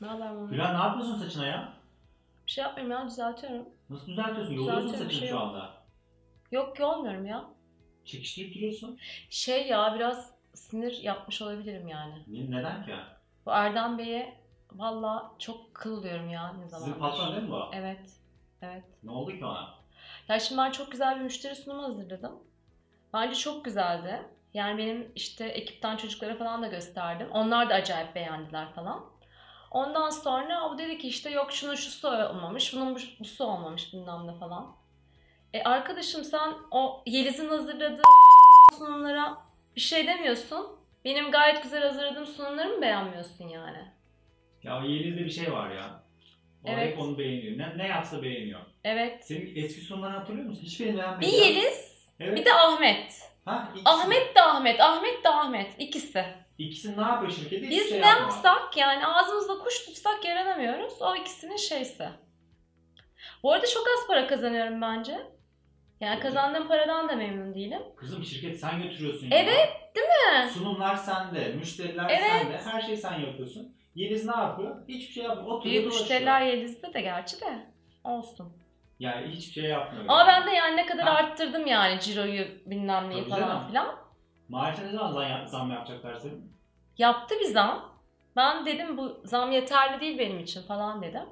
Ne haber Mami? Gülen ne yapıyorsun saçına ya? Bir şey yapmıyorum ya düzeltiyorum. Nasıl düzeltiyorsun? Yoluyorsun Düzeltiyorum, saçını bir şey şu yok. anda. Yok ki olmuyorum ya. Çekiştirip duruyorsun. Şey ya biraz sinir yapmış olabilirim yani. Ne- Neden ki? Bu Erdem Bey'e valla çok kılıyorum ya ne zaman. Sizin patron değil mi bu? Evet. Evet. Ne oldu ki ona? Ya şimdi ben çok güzel bir müşteri sunumu hazırladım. Bence çok güzeldi. Yani benim işte ekipten çocuklara falan da gösterdim. Onlar da acayip beğendiler falan. Ondan sonra o dedi ki işte yok şunun şusu olmamış, bunun bu- busu olmamış bilmem ne falan. E arkadaşım sen o Yeliz'in hazırladığı sunumlara bir şey demiyorsun. Benim gayet güzel hazırladığım sunumlarımı beğenmiyorsun yani. Ya Yeliz'de bir şey var ya. O Evet. hep onu beğeniyor. Ne, ne yapsa beğeniyor. Evet. Senin eski sunumlarını hatırlıyor musun? Hiçbirini Bir beğenmedim. Yeliz, Evet. bir de Ahmet. Ha, ikisi. Ahmet de Ahmet, Ahmet de Ahmet. İkisi. İkisi ne yapıyor şirkette? Hiçbir Biz şey ne yapsak yani ağzımızda kuş tutsak yaranamıyoruz. O ikisinin şeysi. Bu arada çok az para kazanıyorum bence. Yani kazandığım paradan da memnun değilim. Kızım şirket sen götürüyorsun Evet, değil mi? Sunumlar sende, müşteriler Evet. sende, her şeyi sen yapıyorsun. Yeliz ne yapıyor? Hiçbir şey yapmıyor. Oturuyor Büyük müşteriler Yeliz'de de gerçi de. Olsun. Yani hiçbir şey yapmıyor. Ama ben de yani ne kadar Ha. arttırdım yani ciroyu bilmem neyi Tabii falan canım. filan. Maaşına ne zaman zam, zam yapacaklar senin? Yaptı bir zam. Ben dedim bu zam yeterli değil benim için falan dedim.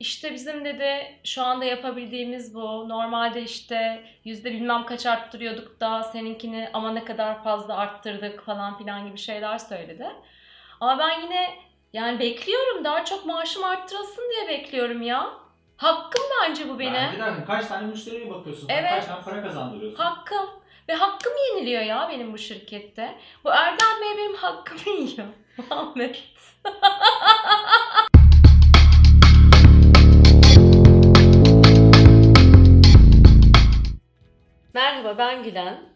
İşte bizim dedi şu anda yapabildiğimiz bu. Normalde işte yüzde bilmem kaç arttırıyorduk da seninkini ama ne kadar fazla arttırdık falan filan gibi şeyler söyledi. Ama ben yine yani bekliyorum daha çok maaşım arttırılsın diye bekliyorum ya. Hakkım bence bu benim. Bence de kaç tane müşteriye bakıyorsun? Evet. Kaç tane para kazandırıyorsun? Hakkım. Ve hakkım yeniliyor ya benim bu şirkette. Bu Erdem Bey benim hakkımı yiyor. Ahmet. Merhaba ben Gülen.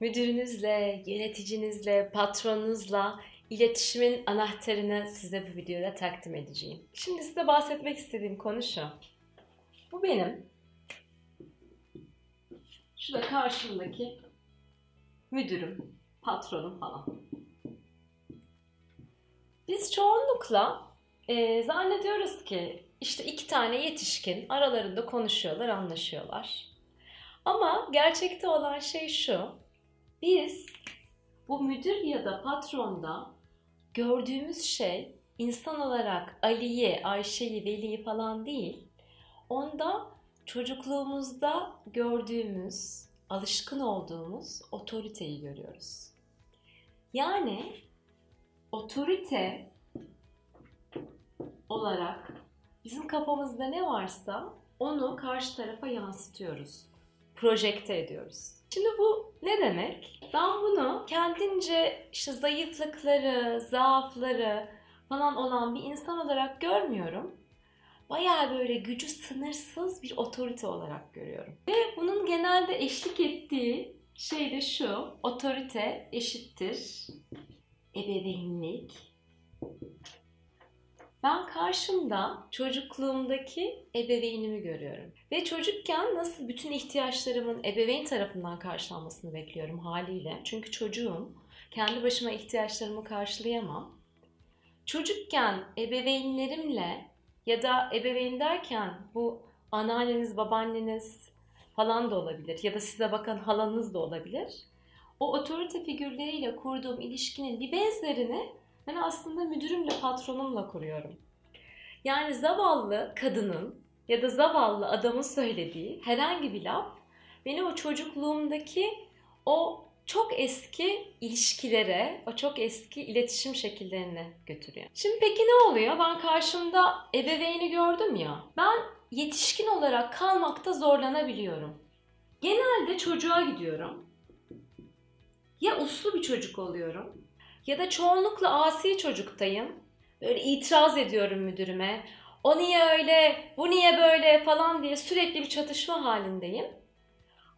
Müdürünüzle, yöneticinizle, patronunuzla iletişimin anahtarını size bu videoda takdim edeceğim. Şimdi size bahsetmek istediğim konu şu. Bu benim şu da karşımdaki müdürüm, patronum falan. Biz çoğunlukla e, zannediyoruz ki işte iki tane yetişkin aralarında konuşuyorlar, anlaşıyorlar. Ama gerçekte olan şey şu. Biz bu müdür ya da patronda gördüğümüz şey insan olarak Ali'yi, Ayşe'yi, Veli'yi falan değil. Onda çocukluğumuzda gördüğümüz, alışkın olduğumuz otoriteyi görüyoruz. Yani otorite olarak bizim kafamızda ne varsa onu karşı tarafa yansıtıyoruz. Projekte ediyoruz. Şimdi bu ne demek? Ben bunu kendince işte zayıflıkları, zaafları falan olan bir insan olarak görmüyorum bayağı böyle gücü sınırsız bir otorite olarak görüyorum. Ve bunun genelde eşlik ettiği şey de şu. Otorite eşittir ebeveynlik. Ben karşımda çocukluğumdaki ebeveynimi görüyorum. Ve çocukken nasıl bütün ihtiyaçlarımın ebeveyn tarafından karşılanmasını bekliyorum haliyle. Çünkü çocuğum. Kendi başıma ihtiyaçlarımı karşılayamam. Çocukken ebeveynlerimle ya da ebeveyn derken bu anneanneniz, babaanneniz falan da olabilir ya da size bakan halanız da olabilir. O otorite figürleriyle kurduğum ilişkinin bir benzerini ben aslında müdürümle, patronumla kuruyorum. Yani zavallı kadının ya da zavallı adamın söylediği herhangi bir laf beni o çocukluğumdaki o çok eski ilişkilere, o çok eski iletişim şekillerine götürüyor. Şimdi peki ne oluyor? Ben karşımda ebeveyni gördüm ya. Ben yetişkin olarak kalmakta zorlanabiliyorum. Genelde çocuğa gidiyorum. Ya uslu bir çocuk oluyorum ya da çoğunlukla asi çocuktayım. Böyle itiraz ediyorum müdürüme. O niye öyle, bu niye böyle falan diye sürekli bir çatışma halindeyim.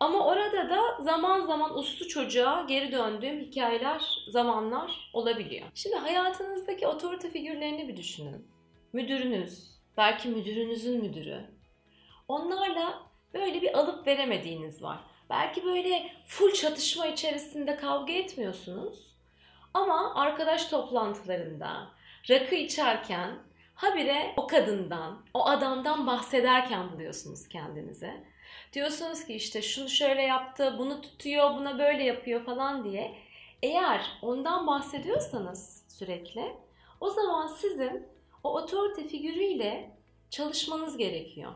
Ama orada da zaman zaman uslu çocuğa geri döndüğüm hikayeler, zamanlar olabiliyor. Şimdi hayatınızdaki otorite figürlerini bir düşünün. Müdürünüz, belki müdürünüzün müdürü. Onlarla böyle bir alıp veremediğiniz var. Belki böyle full çatışma içerisinde kavga etmiyorsunuz. Ama arkadaş toplantılarında, rakı içerken habire o kadından, o adamdan bahsederken buluyorsunuz kendinizi. Diyorsunuz ki işte şunu şöyle yaptı, bunu tutuyor, buna böyle yapıyor falan diye. Eğer ondan bahsediyorsanız sürekli o zaman sizin o otorite figürüyle çalışmanız gerekiyor.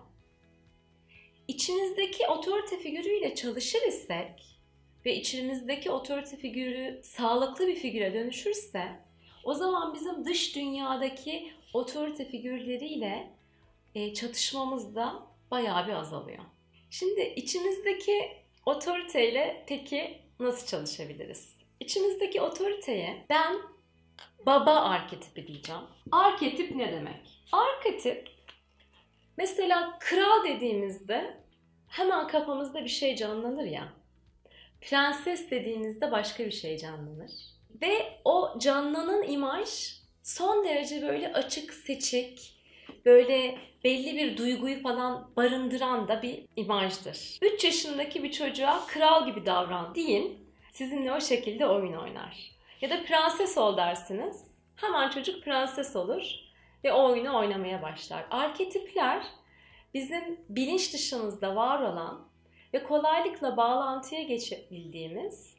İçinizdeki otorite figürüyle çalışır isek ve içimizdeki otorite figürü sağlıklı bir figüre dönüşürse o zaman bizim dış dünyadaki otorite figürleriyle e, çatışmamız da bayağı bir azalıyor. Şimdi içimizdeki otoriteyle peki nasıl çalışabiliriz? İçimizdeki otoriteye ben baba arketipi diyeceğim. Arketip ne demek? Arketip mesela kral dediğimizde hemen kafamızda bir şey canlanır ya. Prenses dediğinizde başka bir şey canlanır. Ve o canlanan imaj son derece böyle açık, seçik, böyle belli bir duyguyu falan barındıran da bir imajdır. 3 yaşındaki bir çocuğa kral gibi davran deyin, sizinle o şekilde oyun oynar. Ya da prenses ol dersiniz, hemen çocuk prenses olur ve o oyunu oynamaya başlar. Arketipler bizim bilinç dışımızda var olan ve kolaylıkla bağlantıya geçebildiğimiz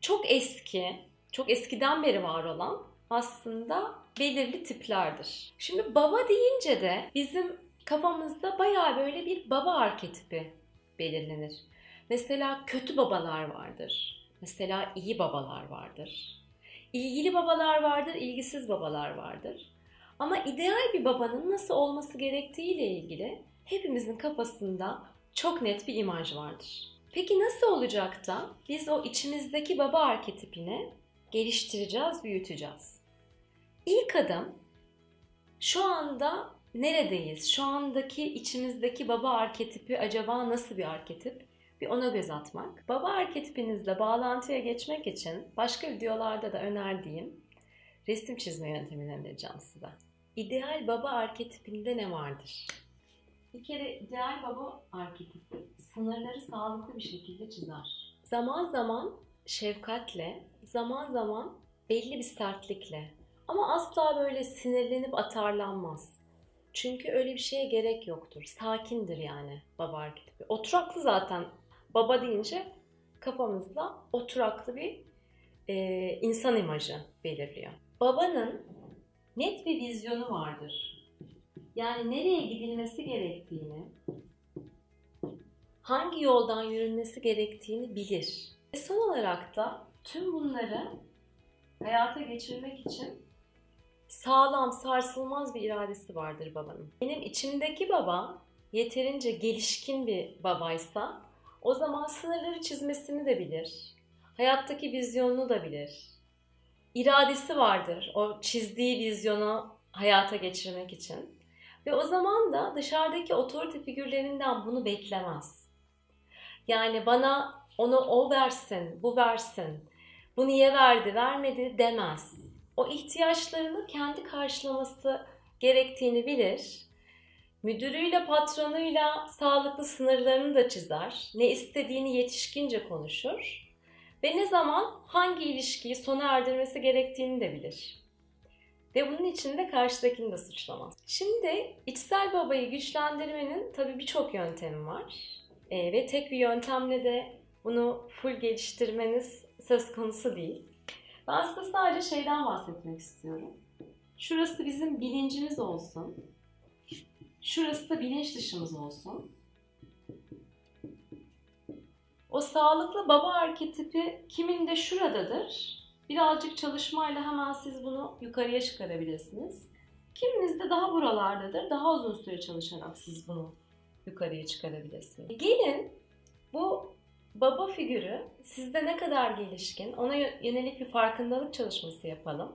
çok eski, çok eskiden beri var olan aslında belirli tiplerdir. Şimdi baba deyince de bizim kafamızda bayağı böyle bir baba arketipi belirlenir. Mesela kötü babalar vardır. Mesela iyi babalar vardır. İlgili babalar vardır, ilgisiz babalar vardır. Ama ideal bir babanın nasıl olması gerektiği ile ilgili hepimizin kafasında çok net bir imaj vardır. Peki nasıl olacak da biz o içimizdeki baba arketipini geliştireceğiz, büyüteceğiz? İlk adım şu anda neredeyiz? Şu andaki içimizdeki baba arketipi acaba nasıl bir arketip? Bir ona göz atmak. Baba arketipinizle bağlantıya geçmek için başka videolarda da önerdiğim resim çizme yöntemini önereceğim size. İdeal baba arketipinde ne vardır? Bir kere ideal baba arketipi sınırları sağlıklı bir şekilde çizer. Zaman zaman şefkatle, zaman zaman belli bir sertlikle ama asla böyle sinirlenip atarlanmaz. Çünkü öyle bir şeye gerek yoktur. Sakindir yani baba arketipi. Oturaklı zaten baba deyince kafamızda oturaklı bir e, insan imajı belirliyor. Babanın net bir vizyonu vardır. Yani nereye gidilmesi gerektiğini, hangi yoldan yürünmesi gerektiğini bilir. Ve son olarak da tüm bunları hayata geçirmek için sağlam, sarsılmaz bir iradesi vardır babanın. Benim içimdeki baba yeterince gelişkin bir babaysa o zaman sınırları çizmesini de bilir. Hayattaki vizyonunu da bilir. İradesi vardır o çizdiği vizyonu hayata geçirmek için. Ve o zaman da dışarıdaki otorite figürlerinden bunu beklemez. Yani bana onu o versin, bu versin, bu niye verdi, vermedi demez. O ihtiyaçlarını kendi karşılaması gerektiğini bilir. Müdürüyle, patronuyla sağlıklı sınırlarını da çizer. Ne istediğini yetişkince konuşur. Ve ne zaman hangi ilişkiyi sona erdirmesi gerektiğini de bilir. Ve bunun için de karşıdakini de suçlamaz. Şimdi içsel babayı güçlendirmenin tabii birçok yöntemi var. E, ve tek bir yöntemle de bunu full geliştirmeniz söz konusu değil. Ben size sadece şeyden bahsetmek istiyorum. Şurası bizim bilincimiz olsun. Şurası da bilinç dışımız olsun. O sağlıklı baba arketipi kiminde şuradadır. Birazcık çalışmayla hemen siz bunu yukarıya çıkarabilirsiniz. Kiminizde daha buralardadır. Daha uzun süre çalışarak siz bunu yukarıya çıkarabilirsiniz. Gelin bu baba figürü sizde ne kadar gelişkin ona yönelik bir farkındalık çalışması yapalım.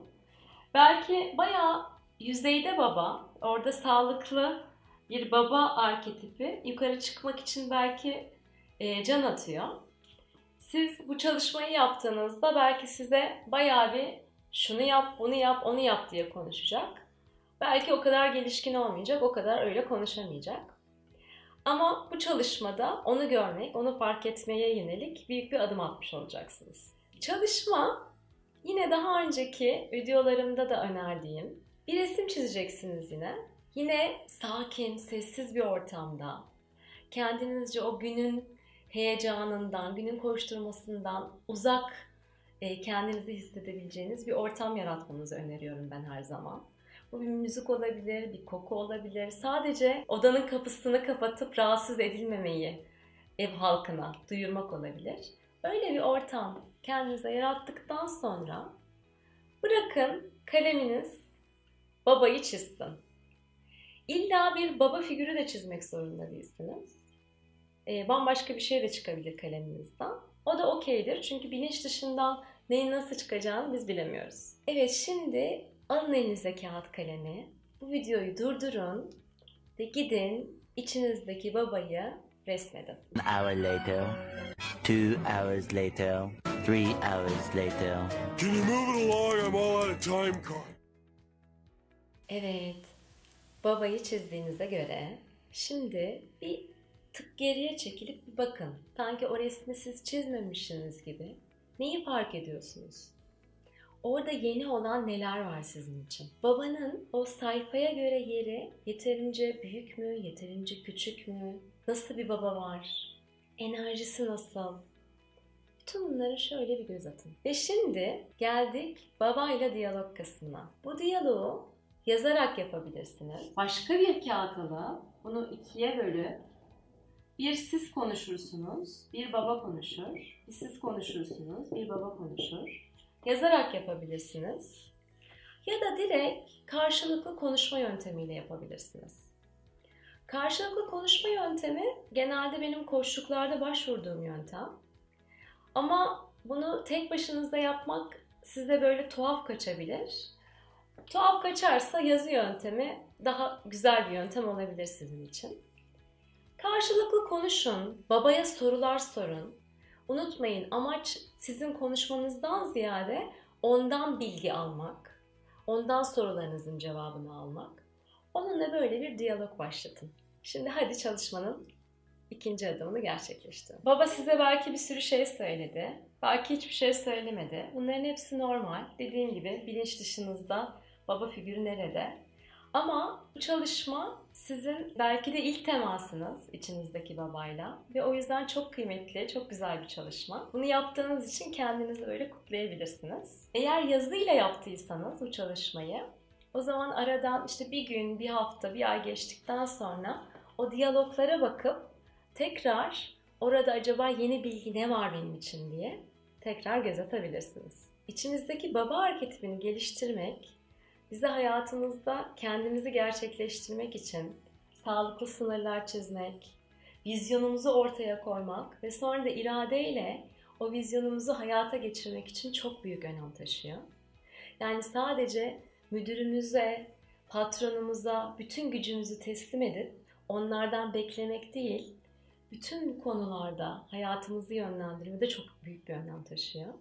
Belki bayağı yüzeyde baba, orada sağlıklı bir baba arketipi yukarı çıkmak için belki e, can atıyor. Siz bu çalışmayı yaptığınızda belki size bayağı bir şunu yap, bunu yap, onu yap diye konuşacak. Belki o kadar gelişkin olmayacak, o kadar öyle konuşamayacak. Ama bu çalışmada onu görmek, onu fark etmeye yönelik büyük bir adım atmış olacaksınız. Çalışma yine daha önceki videolarımda da önerdiğim Bir resim çizeceksiniz yine. Yine sakin, sessiz bir ortamda. Kendinizce o günün heyecanından, günün koşturmasından uzak e, kendinizi hissedebileceğiniz bir ortam yaratmanızı öneriyorum ben her zaman. Bu bir müzik olabilir, bir koku olabilir. Sadece odanın kapısını kapatıp rahatsız edilmemeyi ev halkına duyurmak olabilir. Öyle bir ortam kendinize yarattıktan sonra bırakın kaleminiz babayı çizsin. İlla bir baba figürü de çizmek zorunda değilsiniz. E, bambaşka bir şey de çıkabilir kaleminizden. O da okeydir çünkü bilinç dışından neyin nasıl çıkacağını biz bilemiyoruz. Evet şimdi alın elinize kağıt kalemi. Bu videoyu durdurun ve gidin içinizdeki babayı resmedin. An hour later, two hours later, three hours later. Can you move it along? I'm all out of time card. Evet, babayı çizdiğinize göre şimdi bir tık geriye çekilip bir bakın. Sanki o resmi siz çizmemişsiniz gibi. Neyi fark ediyorsunuz? Orada yeni olan neler var sizin için? Babanın o sayfaya göre yeri yeterince büyük mü, yeterince küçük mü? Nasıl bir baba var? Enerjisi nasıl? Bütün bunları şöyle bir göz atın. Ve şimdi geldik babayla diyalog kısmına. Bu diyaloğu yazarak yapabilirsiniz. Başka bir kağıt alıp bunu ikiye bölüp bir siz konuşursunuz, bir baba konuşur. Bir siz konuşursunuz, bir baba konuşur. Yazarak yapabilirsiniz. Ya da direkt karşılıklı konuşma yöntemiyle yapabilirsiniz. Karşılıklı konuşma yöntemi genelde benim koştuklarda başvurduğum yöntem. Ama bunu tek başınızda yapmak size böyle tuhaf kaçabilir. Tuhaf kaçarsa yazı yöntemi daha güzel bir yöntem olabilir sizin için. Karşılıklı konuşun, babaya sorular sorun. Unutmayın amaç sizin konuşmanızdan ziyade ondan bilgi almak, ondan sorularınızın cevabını almak. Onunla böyle bir diyalog başlatın. Şimdi hadi çalışmanın ikinci adımını gerçekleştirin. Baba size belki bir sürü şey söyledi. Belki hiçbir şey söylemedi. Bunların hepsi normal. Dediğim gibi bilinç dışınızda baba figürü nerede? Ama bu çalışma sizin belki de ilk temasınız içinizdeki babayla ve o yüzden çok kıymetli, çok güzel bir çalışma. Bunu yaptığınız için kendinizi böyle kutlayabilirsiniz. Eğer yazıyla yaptıysanız bu çalışmayı o zaman aradan işte bir gün, bir hafta, bir ay geçtikten sonra o diyaloglara bakıp tekrar orada acaba yeni bilgi ne var benim için diye tekrar göz atabilirsiniz. İçinizdeki baba arketipini geliştirmek bize hayatımızda kendimizi gerçekleştirmek için sağlıklı sınırlar çizmek, vizyonumuzu ortaya koymak ve sonra da iradeyle o vizyonumuzu hayata geçirmek için çok büyük önem taşıyor. Yani sadece müdürümüze, patronumuza bütün gücümüzü teslim edip onlardan beklemek değil, bütün konularda hayatımızı yönlendirmede çok büyük bir önem taşıyor.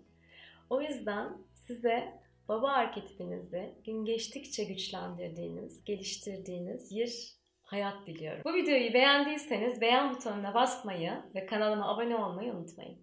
O yüzden size baba arketipinizi gün geçtikçe güçlendirdiğiniz, geliştirdiğiniz bir hayat diliyorum. Bu videoyu beğendiyseniz beğen butonuna basmayı ve kanalıma abone olmayı unutmayın.